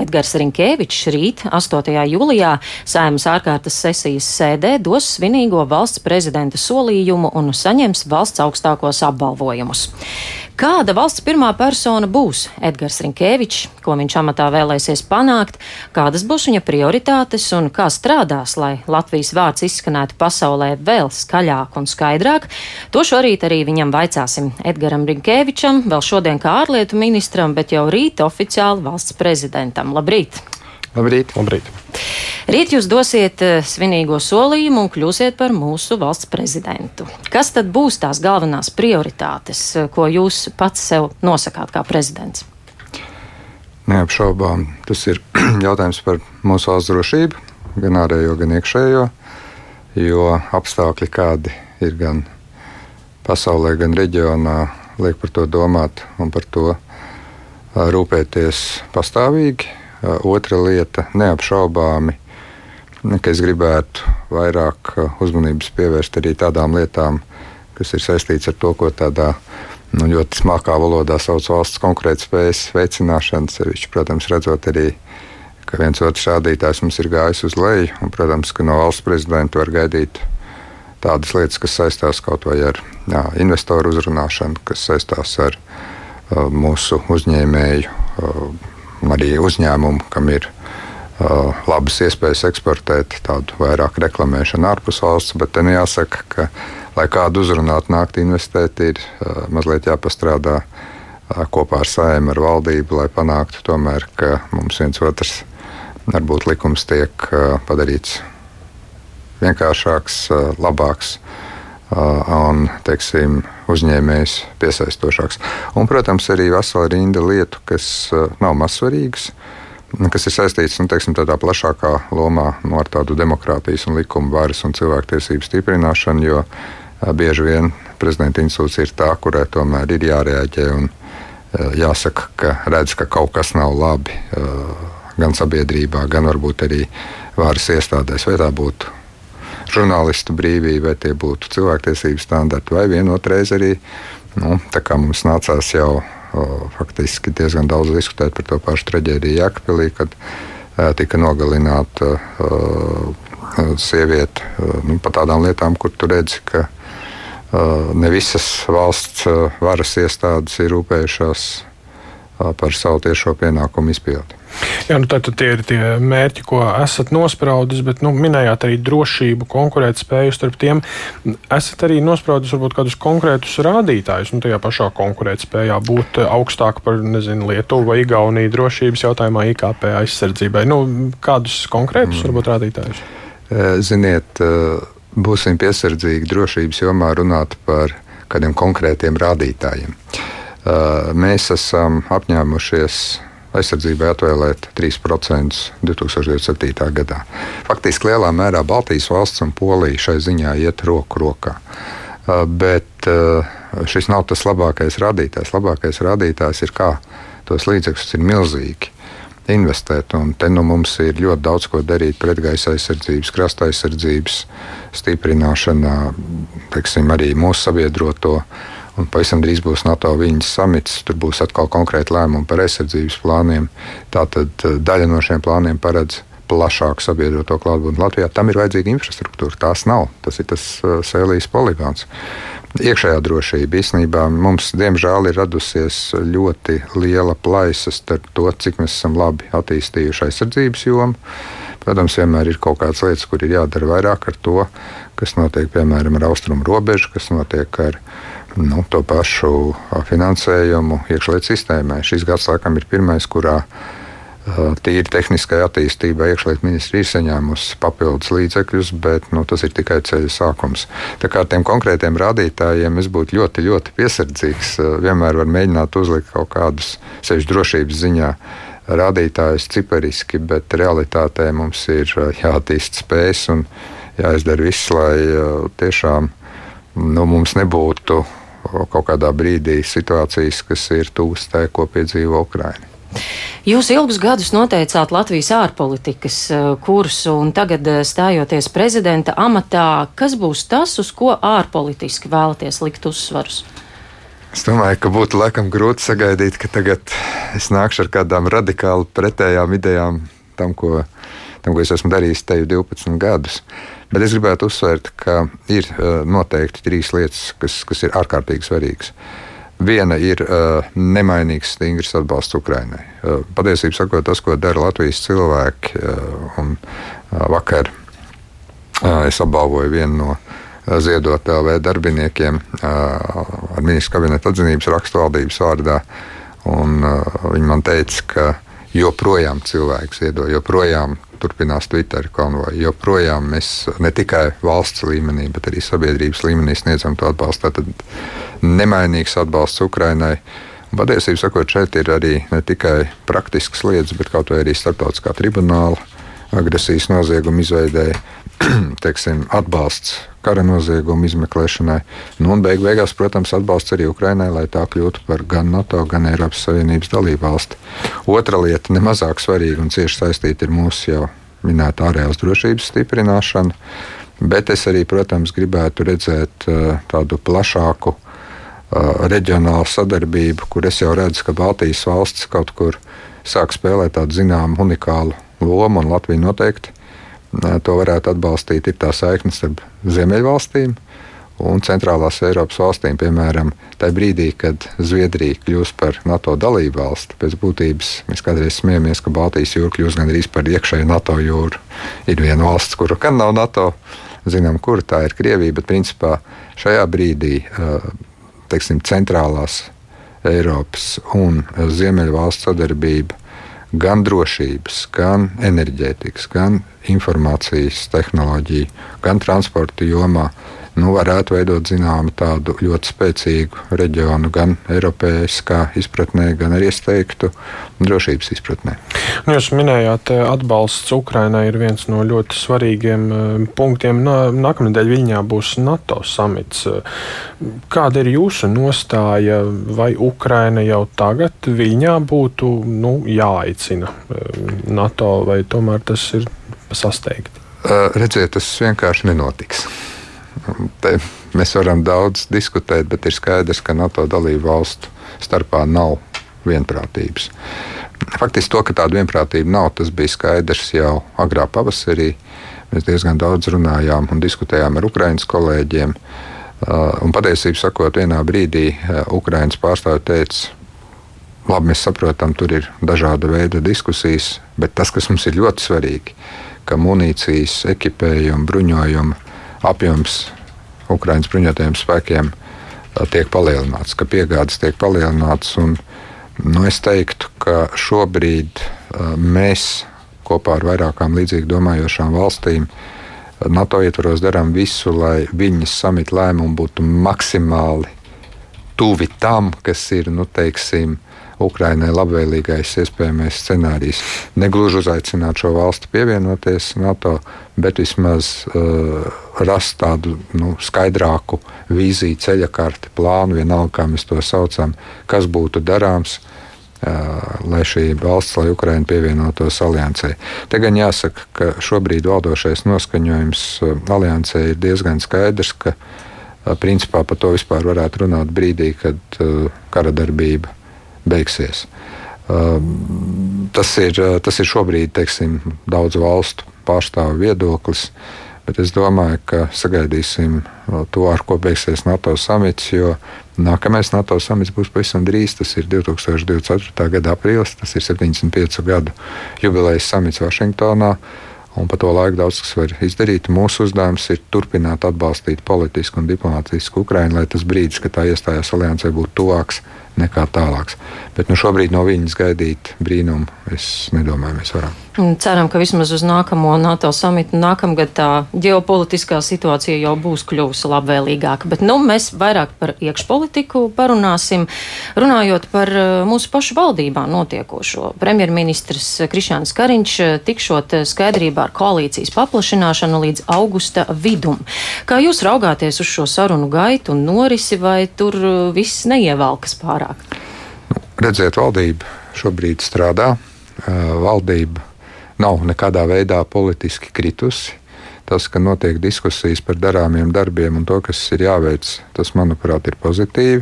Edgars Rinkēvičs rīt, 8. jūlijā, Saimas ārkārtas sesijas sēdē dos svinīgo valsts prezidenta solījumu un saņems valsts augstākos apbalvojumus. Kāda valsts pirmā persona būs? Edgars Rinkēvičs, ko viņš amatā vēlēsies panākt, kādas būs viņa prioritātes un kā strādās, lai Latvijas vārds izskanētu pasaulē vēl skaļāk un skaidrāk, to šorīt arī viņam vaicāsim. Edgaram Rinkēvičam, vēl šodien kā ārlietu ministram, bet jau rīt oficiāli valsts prezidentam. Labrīt! Labrīt! Labrīt. Rīt jūs dosiet eh, svinīgo solījumu un kļūsiet par mūsu valsts prezidentu. Kas tad būs tās galvenās prioritātes, eh, ko jūs pats sev nosakāt kā prezidents? Neapšaubām tas ir jautājums par mūsu valsts drošību, gan ārējo, gan iekšējo. Jo apstākļi, kādi ir gan pasaulē, gan reģionā, liek par to domāt un par to rūpēties pastāvīgi. Otra lieta - neapšaubāmi ka es gribētu vairāk uzmanības pievērst arī tādām lietām, kas ir saistītas ar to, ko tādā nu, ļoti smalkā valodā sauc valsts konkurētspējas veicināšana. Sevišķi, protams, redzot arī, ka viens otrs rādītājs mums ir gājis uz leju, un, protams, ka no valsts prezidenta var gaidīt tādas lietas, kas saistās kaut vai ar jā, investoru uzrunāšanu, kas saistās ar uh, mūsu uzņēmēju, uh, arī uzņēmumu, kam ir Uh, labas iespējas eksportēt, tādu vairāk reklamēšanu ārpus valsts. Bet te nu jāsaka, ka, lai kādu uzrunātu, nākt investēt, ir uh, mazliet jāpastrādā uh, kopā ar saimnu, ar valdību, lai panāktu tomēr, ka mums viens otrs varbūt likums tiek padarīts vienkāršāks, labāks un teiksim, uzņēmējs piesaistošāks. Un, protams, arī vesela rinda lietu, kas nav mazsvarīgas. Kas ir saistīts nu, teiksim, tādā plašākā lomā nu, ar tādu demokrātijas un likuma varas un cilvēktiesību stiprināšanu, jo bieži vien prezidenta institūcija ir tā, kurai tomēr ir jārēģē un jāsaka, ka redz, ka kaut kas nav labi gan sabiedrībā, gan varbūt arī varas iestādēs, vai tā būtu žurnālistu brīvība, vai tie būtu cilvēktiesību standarti, vai vienotreiz arī nu, mums nācās jau faktiski diezgan daudz diskutēt par to pašu traģēdiju Jēkabīlī, kad tika nogalināta sieviete nu, par tādām lietām, kur tu redzi, ka ne visas valsts varas iestādes ir rūpējušās par savu tiešo pienākumu izpildi. Jā, nu tad tie ir tie mērķi, ko esat nospraudis, bet nu, minējāt arī drošību, konkurētspēju starp tiem. Esat arī nospraudis varbūt kādus konkrētus rādītājus, nu tajā pašā konkurētspējā būt augstāk par, nezinu, Lietuvu vai Igauniju drošības jautājumā IKP aizsardzībai. Nu, kādus konkrētus mm. varbūt rādītājus? Ziniet, būsim piesardzīgi drošības jomā runāt par kādiem konkrētiem rādītājiem. Mēs esam apņēmušies aizsardzībai atvēlēt 3% 2027. gadā. Faktiski lielā mērā Baltijas valsts un Polija šai ziņā iet roku rokā. Uh, bet uh, šis nav tas labākais rādītājs. Labākais rādītājs ir, kā tos līdzekļus ir milzīgi investēt. Un te nu mums ir ļoti daudz ko darīt pretgaisa aizsardzības, krasta aizsardzības stiprināšanā, teiksim, arī mūsu sabiedroto Un pavisam drīz būs NATO viņas samits. Tur būs atkal konkrēti lēmumi par aizsardzības plāniem. Tātad eh, daļa no šiem plāniem paredz plašāku sabiedroto klātbūtni Latvijā. Tam ir vajadzīga infrastruktūra. Tās nav. Tas ir tas uh, sēlijas poligons. Iekšējā drošība īstenībā mums, diemžēl, ir radusies ļoti liela plaisa starp to, cik mēs esam labi attīstījuši aizsardzības jomu. Protams, vienmēr ir kaut kādas lietas, kur ir jādara vairāk ar to, kas notiek piemēram ar austrumu robežu, kas notiek ar nu, to pašu finansējumu iekšlietu sistēmai. Šis gads laikam ir pirmais, kurā tīri tehniskai attīstībai iekšlietu ministri ir saņēmusi papildus līdzekļus, bet nu, tas ir tikai ceļa sākums. Tā kā ar tiem konkrētiem rādītājiem es būtu ļoti, ļoti piesardzīgs. Vienmēr var mēģināt uzlikt kaut kādus sevišķi drošības ziņā rādītājus cipariski, bet realitātē mums ir jāattīst spējas un jāizdara viss, lai tiešām nu, mums nebūtu kaut kādā brīdī situācijas, kas ir tūs tai, ko piedzīvo Ukraina. Jūs ilgus gadus noteicāt Latvijas ārpolitikas eh, kursu, un tagad eh, stājoties prezidenta amatā, kas būs tas, uz ko ārpolitiski vēlaties likt uzsvarus? Es domāju, ka būtu laikam grūti sagaidīt, ka tagad es nākšu ar kādām radikāli pretējām idejām tam, ko, tam, ko es esmu darījis te jau 12 gadus. Bet es gribētu uzsvērt, ka ir uh, noteikti trīs lietas, kas, kas ir ārkārtīgi svarīgas. Viena ir uh, nemainīgs, stingrs atbalsts Ukraiņai. Uh, patiesībā sakot, tas, ko dara Latvijas cilvēki, uh, un uh, vakar uh, es apbalvoju vienu no ziedot LV darbiniekiem ar ministrs kabineta atzinības rakstu valdības vārdā. Un, viņi man teica, ka joprojām cilvēks ziedo, joprojām turpinās Twitter konvoju, joprojām mēs ne tikai valsts līmenī, bet arī sabiedrības līmenī sniedzam to atbalstu. Tad nemainīgs atbalsts Ukrainai. Patiesībā sakot, šeit ir arī ne tikai praktiskas lietas, bet kaut arī starptautiskā tribunāla agresijas noziegumu izveidēja, teiksim, atbalsts kara noziegumu izmeklēšanai. Nu, un beig beigās, protams, atbalsts arī Ukrainai, lai tā kļūtu par gan NATO, gan Eiropas Savienības dalību valsti. Otra lieta, nemazāk svarīga un cieši saistīta, ir mūsu jau minēta ārējās drošības stiprināšana. Bet es arī, protams, gribētu redzēt uh, tādu plašāku uh, reģionālu sadarbību, kur es jau redzu, ka Baltijas valsts kaut kur sāk spēlēt tādu zināmu unikālu lomu, un Latvija noteikti to varētu atbalstīt, ir tā saikne starp Ziemeļvalstīm un centrālās Eiropas valstīm. Piemēram, tajā brīdī, kad Zviedrija kļūs par NATO dalību valsti, pēc būtības mēs kādreiz smiejamies, ka Baltijas jūra kļūs gandrīz par iekšēju NATO jūru. Ir viena valsts, kura gan nav NATO, zinām, kur tā ir Krievija, bet principā šajā brīdī teiksim, centrālās Eiropas un Ziemeļvalstu sadarbība gan drošības, gan enerģētikas, gan informācijas tehnoloģiju, gan transporta jomā nu, varētu veidot zināmu tādu ļoti spēcīgu reģionu, gan Eiropēskā izpratnē, gan arī es teiktu drošības izpratnē. Nu, jūs minējāt, eh, atbalsts Ukrainai ir viens no ļoti svarīgiem eh, punktiem. Nākamnedēļ Viņā būs NATO samits. Kāda ir jūsu nostāja? Vai Ukraina jau tagad Viņā būtu nu, jāaicina eh, NATO, vai tomēr tas ir sasteigti? Redziet, tas vienkārši nenotiks. Te mēs varam daudz diskutēt, bet ir skaidrs, ka NATO dalību valstu starpā nav vienprātības. Faktiski to, ka tāda vienprātība nav, tas bija skaidrs jau agrā pavasarī. Mēs diezgan daudz runājām un diskutējām ar Ukraiņas kolēģiem. Uh, un patiesībā sakot, vienā brīdī uh, Ukraiņas pārstāvja teica, labi, mēs saprotam, tur ir dažāda veida diskusijas, bet tas, kas mums ir ļoti svarīgi, ka munīcijas, ekipējuma, bruņojuma apjoms Ukraiņas bruņotajiem spēkiem tiek palielināts, ka piegādes tiek palielinātas. Un, nu, es teiktu, ka šobrīd mēs kopā ar vairākām līdzīgi domājošām valstīm NATO ietvaros darām visu, lai viņas samita lēmumi būtu maksimāli tuvi tam, kas ir, nu, teiksim, Ukrainai labvēlīgais iespējamais scenārijs. Negluži uzaicināt šo valstu pievienoties NATO, bet vismaz uh, rast tādu nu, skaidrāku vīziju, ceļa karti, plānu, vienalga, kā mēs to saucam, kas būtu darāms. Uh, lai šī valsts, lai Ukraina pievienotos aliansē. Te gan jāsaka, ka šobrīd valdošais noskaņojums uh, aliansē ir diezgan skaidrs, ka uh, principā par to vispār varētu runāt brīdī, kad uh, kara darbība beigsies. Um, tas ir, uh, tas ir šobrīd teiksim, daudzu valstu pārstāvu viedoklis. Bet es domāju, ka sagaidīsim to, ar ko beigsies NATO samits, jo nākamais NATO samits būs pavisam drīz. Tas ir 2024. gada aprīlis, tas ir 75 gadu jubilejas samits Vašingtonā. Un pa to laiku daudz kas var izdarīt. Mūsu uzdevums ir turpināt atbalstīt politisku un diplomātisku Ukrainu, lai tas brīdis, kad tā iestājās aliansē, būtu tuvāks nekā tālāks. Bet nu, šobrīd no viņas gaidīt brīnumu es nedomāju, mēs varam. Ceram, ka vismaz uz nākamo NATO samitu nākamgad tā ģeopolitiskā situācija jau būs kļuvusi labvēlīgāka. Bet nu, mēs vairāk par iekšpolitiku parunāsim. Runājot par uh, mūsu pašu valdībā notiekošo, premjerministrs Krišāns Kariņš uh, tikšot uh, skaidrībā ar koalīcijas paplašināšanu līdz augusta vidum. Kā jūs raugāties uz šo sarunu gaitu un norisi, vai tur viss neievalkas pārāk? Redziet, valdība šobrīd strādā. Valdība nav nekādā veidā politiski kritusi. Tas, ka notiek diskusijas par darāmiem darbiem un to, kas ir jāveic, tas, manuprāt, ir pozitīvi.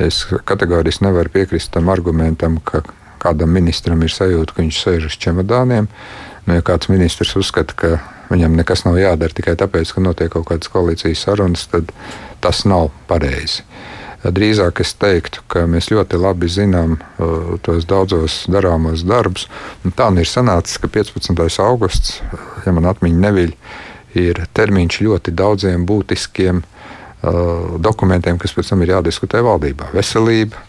Es kategoriski nevaru piekrist tam argumentam, ka kādam ministram ir sajūta, ka viņš sēž uz čemodāniem. Nu, ja kāds ministrs uzskata, ka viņam nekas nav jādara tikai tāpēc, ka notiek kaut kādas koalīcijas sarunas, tad tas nav pareizi. Drīzāk es teiktu, ka mēs ļoti labi zinām uh, tos daudzos darāmos darbus. Tā nu ir sanācis, ka 15. augusts, ja man atmiņa neviļ, ir termiņš ļoti daudziem būtiskiem uh, dokumentiem, kas pēc tam ir jādiskutē valdībā. Veselība,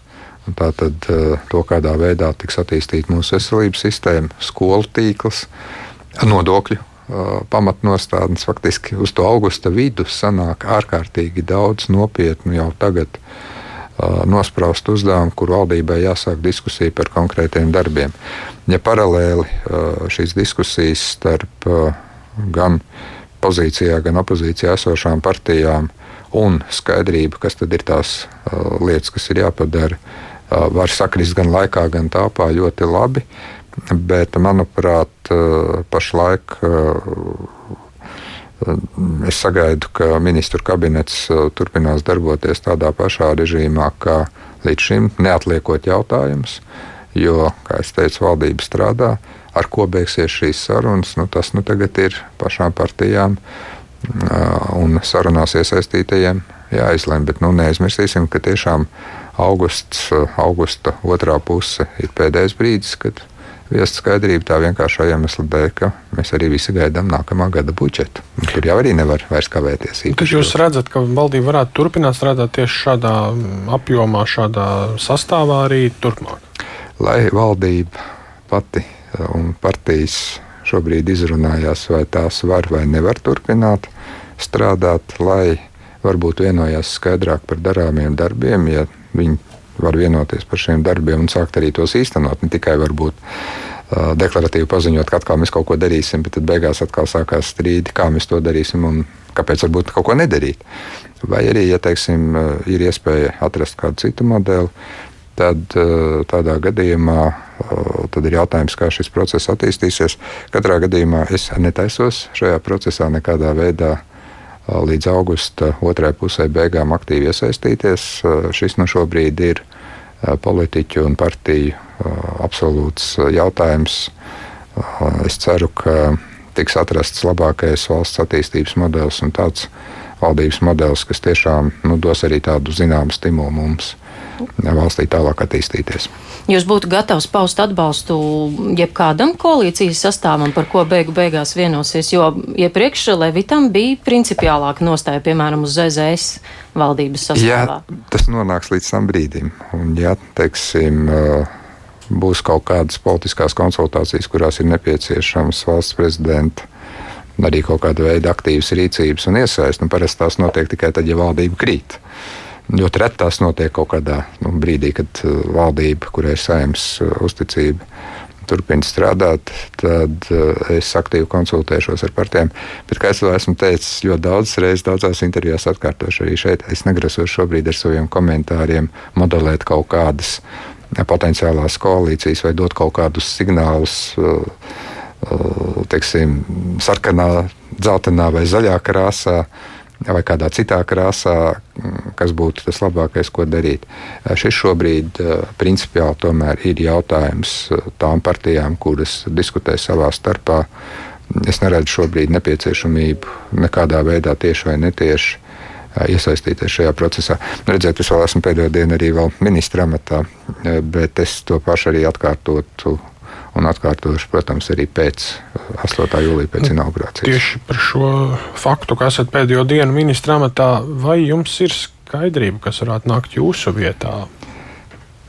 Tātad uh, to, kādā veidā tiks attīstīta mūsu veselības sistēma, skolu tīkls, nodokļu pamatnostādnes. Faktiski uz to augusta vidu sanāk ārkārtīgi daudz nopietnu jau tagad nospraust uzdevumu, kur valdībai jāsāk diskusija par konkrētiem darbiem. Ja paralēli šīs diskusijas starp gan pozīcijā, gan opozīcijā esošām partijām un skaidrība, kas tad ir tās lietas, kas ir jāpadara, var sakrist gan laikā, gan tāpā ļoti labi. Bet, manuprāt, eh, pašlaik eh, es sagaidu, ka ministru kabinets eh, turpinās darboties tādā pašā režīmā kā līdz šim, neatliekot jautājumus. Jo, kā jau teicu, valdība strādā, ar ko beigsies šīs sarunas, nu, tas nu, tagad ir pašām partijām un sarunās iesaistītajiem jāizlemj. Bet nu, neaizmirsīsim, ka tiešām augusts, augusta otrā puse ir pēdējais brīdis, kad viest skaidrību tā vienkāršā iemesla dēļ, ka mēs arī visi gaidām nākamā gada budžetu. Tur jau arī nevar vairs kavēties. Tad jūs redzat, ka valdība varētu turpināt strādāt tieši šādā apjomā, šādā sastāvā arī turpmāk? Lai valdība pati un partijas šobrīd izrunājās, vai tās var vai nevar turpināt strādāt, lai varbūt vienojās skaidrāk par darāmiem darbiem, ja viņi var vienoties par šiem darbiem un sākt arī tos īstenot. Ne tikai varbūt uh, deklaratīvi paziņot, ka atkal mēs kaut ko darīsim, bet tad beigās atkal sākās strīdi, kā mēs to darīsim un kāpēc varbūt kaut ko nedarīt. Vai arī, ja teiksim, ir iespēja atrast kādu citu modeli, tad tādā gadījumā tad ir jautājums, kā šis process attīstīsies. Katrā gadījumā es netaisos šajā procesā nekādā veidā līdz augusta otrai pusē beigām aktīvi iesaistīties. Šis nu šobrīd ir politiķu un partiju absolūts jautājums. Es ceru, ka tiks atrasts labākais valsts attīstības modelis un tāds valdības modelis, kas tiešām nu, dos arī tādu zināmu stimulu mums valstī tālāk attīstīties. Jūs būtu gatavs paust atbalstu jebkādam koalīcijas sastāvam, par ko beigu beigās vienosies, jo iepriekš Levitam bija principiālāka nostāja, piemēram, uz ZZS valdības sastāvā. Jā, tas nonāks līdz tam brīdim. Un, ja, teiksim, būs kaut kādas politiskās konsultācijas, kurās ir nepieciešams valsts prezidenta arī kaut kāda veida aktīvas rīcības un iesaistas. Nu, parasti tās notiek tikai tad, ja valdība krīt. Ļoti reti tās notiek kaut kādā nu, brīdī, kad uh, valdība, kurai ir saimnes uh, uzticība, turpina strādāt, tad uh, es aktīvi konsultēšos ar partijām. Bet, kā jau esmu teicis, ļoti daudzas reizes, daudzās intervijās atkārtošu arī šeit, es negrasos šobrīd ar saviem komentāriem modelēt kaut kādas potenciālās koalīcijas vai dot kaut kādus signālus. Teiksim, sarkanā, dzeltenā vai zaļā krāsā, uh, vai kādā citā krāsā, mm, kas būtu tas labākais, ko darīt. Šis šobrīd principiāli tomēr ir jautājums tām partijām, kuras diskutē savā starpā. Es neredzu šobrīd nepieciešamību nekādā veidā tieši vai netieši iesaistīties šajā procesā. Redziet, es vēl esmu pēdējo dienu arī ministra amatā, bet es to pašu arī atkārtotu un atkārtošu, protams, arī pēc 8. Uh, jūlijā pēc nu, inaugurācijas. Tieši par šo faktu, ka esat pēdējo dienu ministra amatā, vai jums ir skaidrība, kas varētu nākt jūsu vietā?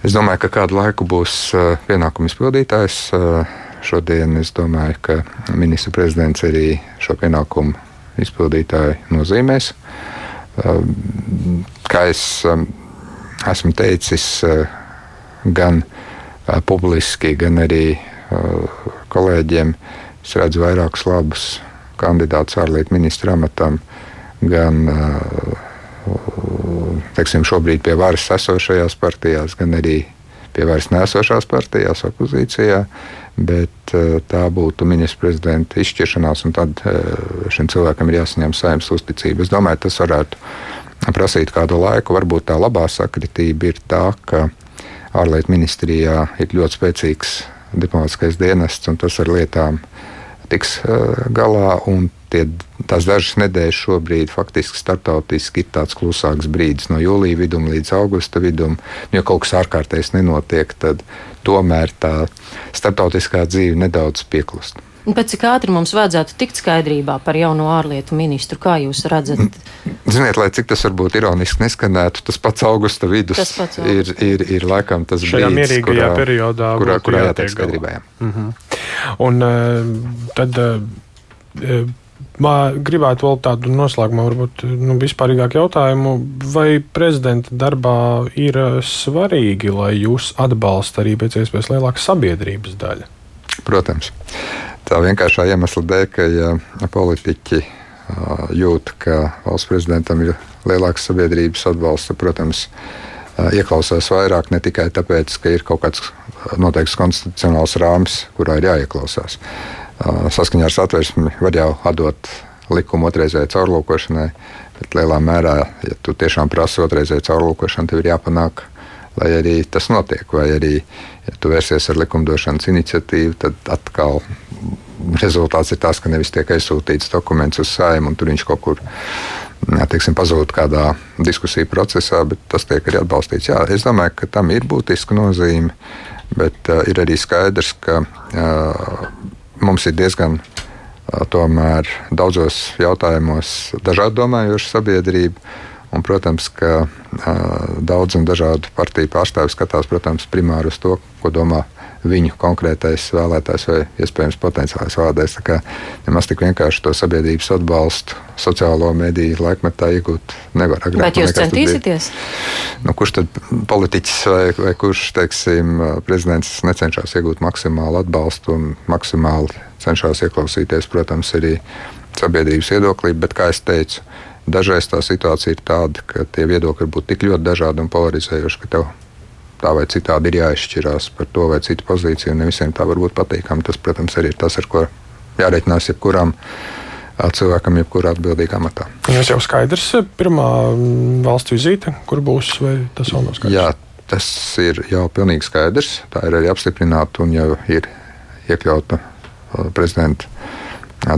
Es domāju, ka kādu laiku būs uh, pienākumu izpildītājs. Uh, šodien es domāju, ka ministra prezidents arī šo pienākumu izpildītāju nozīmēs. Kā es esmu teicis, gan publiski, gan arī kolēģiem. Es redzu vairākus labus kandidātus ārlietu ministra amatam, gan teiksim, šobrīd pie varas esošajās partijās, gan arī pie varas nesošās partijās, opozīcijā. Bet tā būtu ministra prezidenta izšķiršanās, un tad šim cilvēkam ir jāsaņem saimnes uzticība. Es domāju, tas varētu prasīt kādu laiku. Varbūt tā labā sakritība ir tā, ka ārlietu ministrijā ir ļoti spēcīgs diplomātskais dienests, un tas ar lietām tiks uh, galā. Tie, tās dažas nedēļas šobrīd faktiski startautiski ir tāds klusāks brīdis no jūlija viduma līdz augusta vidum. Ja kaut kas ārkārtējs nenotiek, tad tomēr tā startautiskā dzīve nedaudz pieklust. Pēc cik ātri mums vajadzētu tikt skaidrībā par jauno ārlietu ministru? Kā jūs redzat? Ziniet, lai cik tas varbūt ironiski neskanētu, tas pats augusta vidus pats augusta. ir, ir, ir laikam tas Šajā brīdis, mierīgajā kurā, periodā, kurā, kurā jātiek skaidrībā. Jā. Mm -hmm. Un uh, tad. Uh, Man gribētu vēl tādu noslēgumā, varbūt nu, vispārīgāku jautājumu, vai prezidenta darbā ir svarīgi, lai jūs atbalsta arī pēc iespējas lielāka sabiedrības daļa? Protams. Tā vienkāršā iemesla dēļ, ka ja politiķi jūt, ka valsts prezidentam ir lielāks sabiedrības atbalsts, protams, ieklausās vairāk ne tikai tāpēc, ka ir kaut kāds noteikts konstitucionāls rāmis, kurā ir jāieklausās. Saskaņā ar satversmi var jau atdot likumu otrreizēji caurlūkošanai, bet lielā mērā, ja tu tiešām prasi otrreizēji caurlūkošanu, tev ir jāpanāk lai arī tas notiek. Vai arī, ja tu vērsies ar likumdošanas iniciatīvu, tad atkal rezultāts ir tas, ka nevis tiek aizsūtīts dokuments uz saimu, un tur viņš kaut kur teiksim, pazūd kādā diskusiju procesā, bet tas tiek arī atbalstīts. Jā, es domāju, ka tam ir būtiska nozīme, bet uh, ir arī skaidrs, ka uh, mums ir diezgan uh, tomēr daudzos jautājumos dažādi domājoša sabiedrība. Un, protams, ka uh, daudz un dažādu partiju pārstāvji skatās protams, primāri uz to, ko domā viņu konkrētais vēlētājs vai iespējams potenciālais vēlētājs. Tā kā nemaz tik vienkārši to sabiedrības atbalstu sociālo mediju laikmetā iegūt nevar. Agrāk, Bet jūs centīsieties? Nu, kurš tad politiķis vai, vai kurš, teiksim, prezidents necenšas iegūt maksimālu atbalstu un maksimāli cenšas ieklausīties, protams, arī sabiedrības viedoklī, bet, kā es teicu, Dažreiz tā situācija ir tāda, ka tie viedokļi var būt tik ļoti dažādi un polarizējoši, ka tev tā vai citādi ir jāizšķirās par to vai citu pozīciju. Ne visiem tā var būt patīkami. Tas, protams, arī ir tas, ar ko jārēķinās jebkuram cilvēkam, jebkurā atbildīgā matā. Jums jau skaidrs, pirmā valsts vizīte, kur būs, vai tas vēl nav skaidrs? Jā, tas ir jau pilnīgi skaidrs. Tā ir arī apstiprināta un jau ir iekļauta prezidenta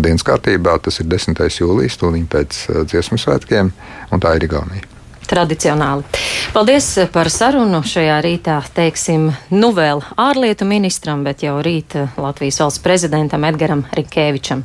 dienas kārtībā. Tas ir 10. jūlijas, tūlīt pēc dziesmu svētkiem, un tā ir Igaunija. Tradicionāli. Paldies par sarunu šajā rītā, teiksim, nu vēl ārlietu ministram, bet jau rīt Latvijas valsts prezidentam Edgaram Rinkēvičam.